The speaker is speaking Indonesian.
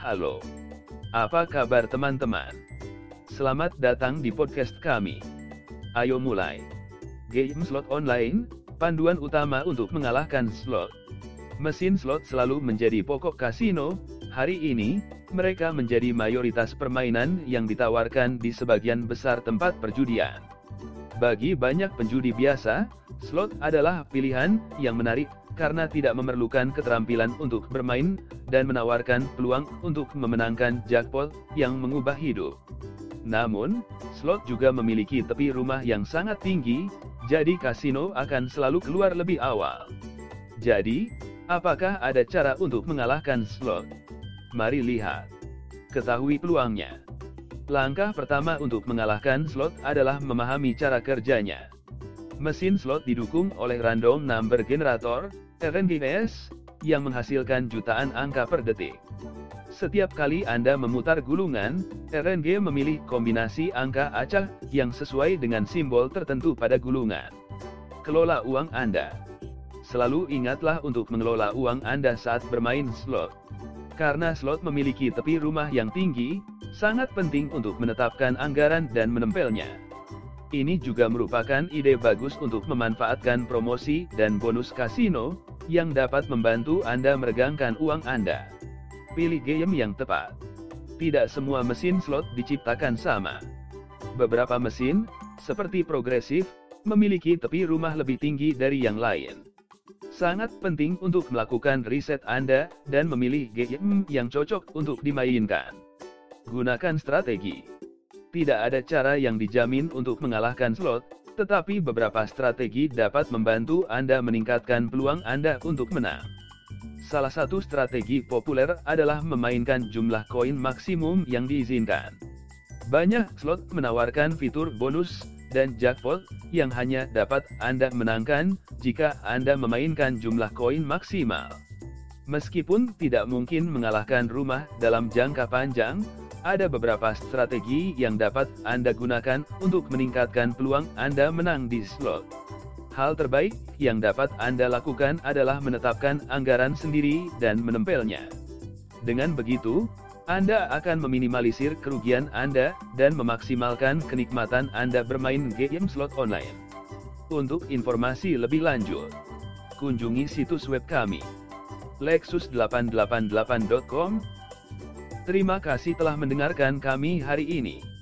Halo. Apa kabar teman-teman? Selamat datang di podcast kami. Ayo mulai. Game slot online, panduan utama untuk mengalahkan slot. Mesin slot selalu menjadi pokok kasino. Hari ini, mereka menjadi mayoritas permainan yang ditawarkan di sebagian besar tempat perjudian. Bagi banyak penjudi biasa, slot adalah pilihan yang menarik karena tidak memerlukan keterampilan untuk bermain dan menawarkan peluang untuk memenangkan jackpot yang mengubah hidup. Namun, slot juga memiliki tepi rumah yang sangat tinggi, jadi kasino akan selalu keluar lebih awal. Jadi, apakah ada cara untuk mengalahkan slot? Mari lihat. Ketahui peluangnya. Langkah pertama untuk mengalahkan slot adalah memahami cara kerjanya. Mesin slot didukung oleh random number generator, RNGS, yang menghasilkan jutaan angka per detik. Setiap kali Anda memutar gulungan, RNG memilih kombinasi angka acak yang sesuai dengan simbol tertentu pada gulungan. Kelola uang Anda. Selalu ingatlah untuk mengelola uang Anda saat bermain slot. Karena slot memiliki tepi rumah yang tinggi, sangat penting untuk menetapkan anggaran dan menempelnya. Ini juga merupakan ide bagus untuk memanfaatkan promosi dan bonus kasino, yang dapat membantu Anda meregangkan uang Anda. Pilih game yang tepat. Tidak semua mesin slot diciptakan sama. Beberapa mesin, seperti progresif, memiliki tepi rumah lebih tinggi dari yang lain. Sangat penting untuk melakukan riset Anda dan memilih game yang cocok untuk dimainkan. Gunakan strategi. Tidak ada cara yang dijamin untuk mengalahkan slot, tetapi beberapa strategi dapat membantu Anda meningkatkan peluang Anda untuk menang. Salah satu strategi populer adalah memainkan jumlah koin maksimum yang diizinkan. Banyak slot menawarkan fitur bonus dan jackpot yang hanya dapat Anda menangkan jika Anda memainkan jumlah koin maksimal. Meskipun tidak mungkin mengalahkan rumah dalam jangka panjang, ada beberapa strategi yang dapat Anda gunakan untuk meningkatkan peluang Anda menang di slot. Hal terbaik yang dapat Anda lakukan adalah menetapkan anggaran sendiri dan menempelnya. Dengan begitu, anda akan meminimalisir kerugian Anda, dan memaksimalkan kenikmatan Anda bermain game slot online. Untuk informasi lebih lanjut, kunjungi situs web kami, lexus888.com. Terima kasih telah mendengarkan kami hari ini.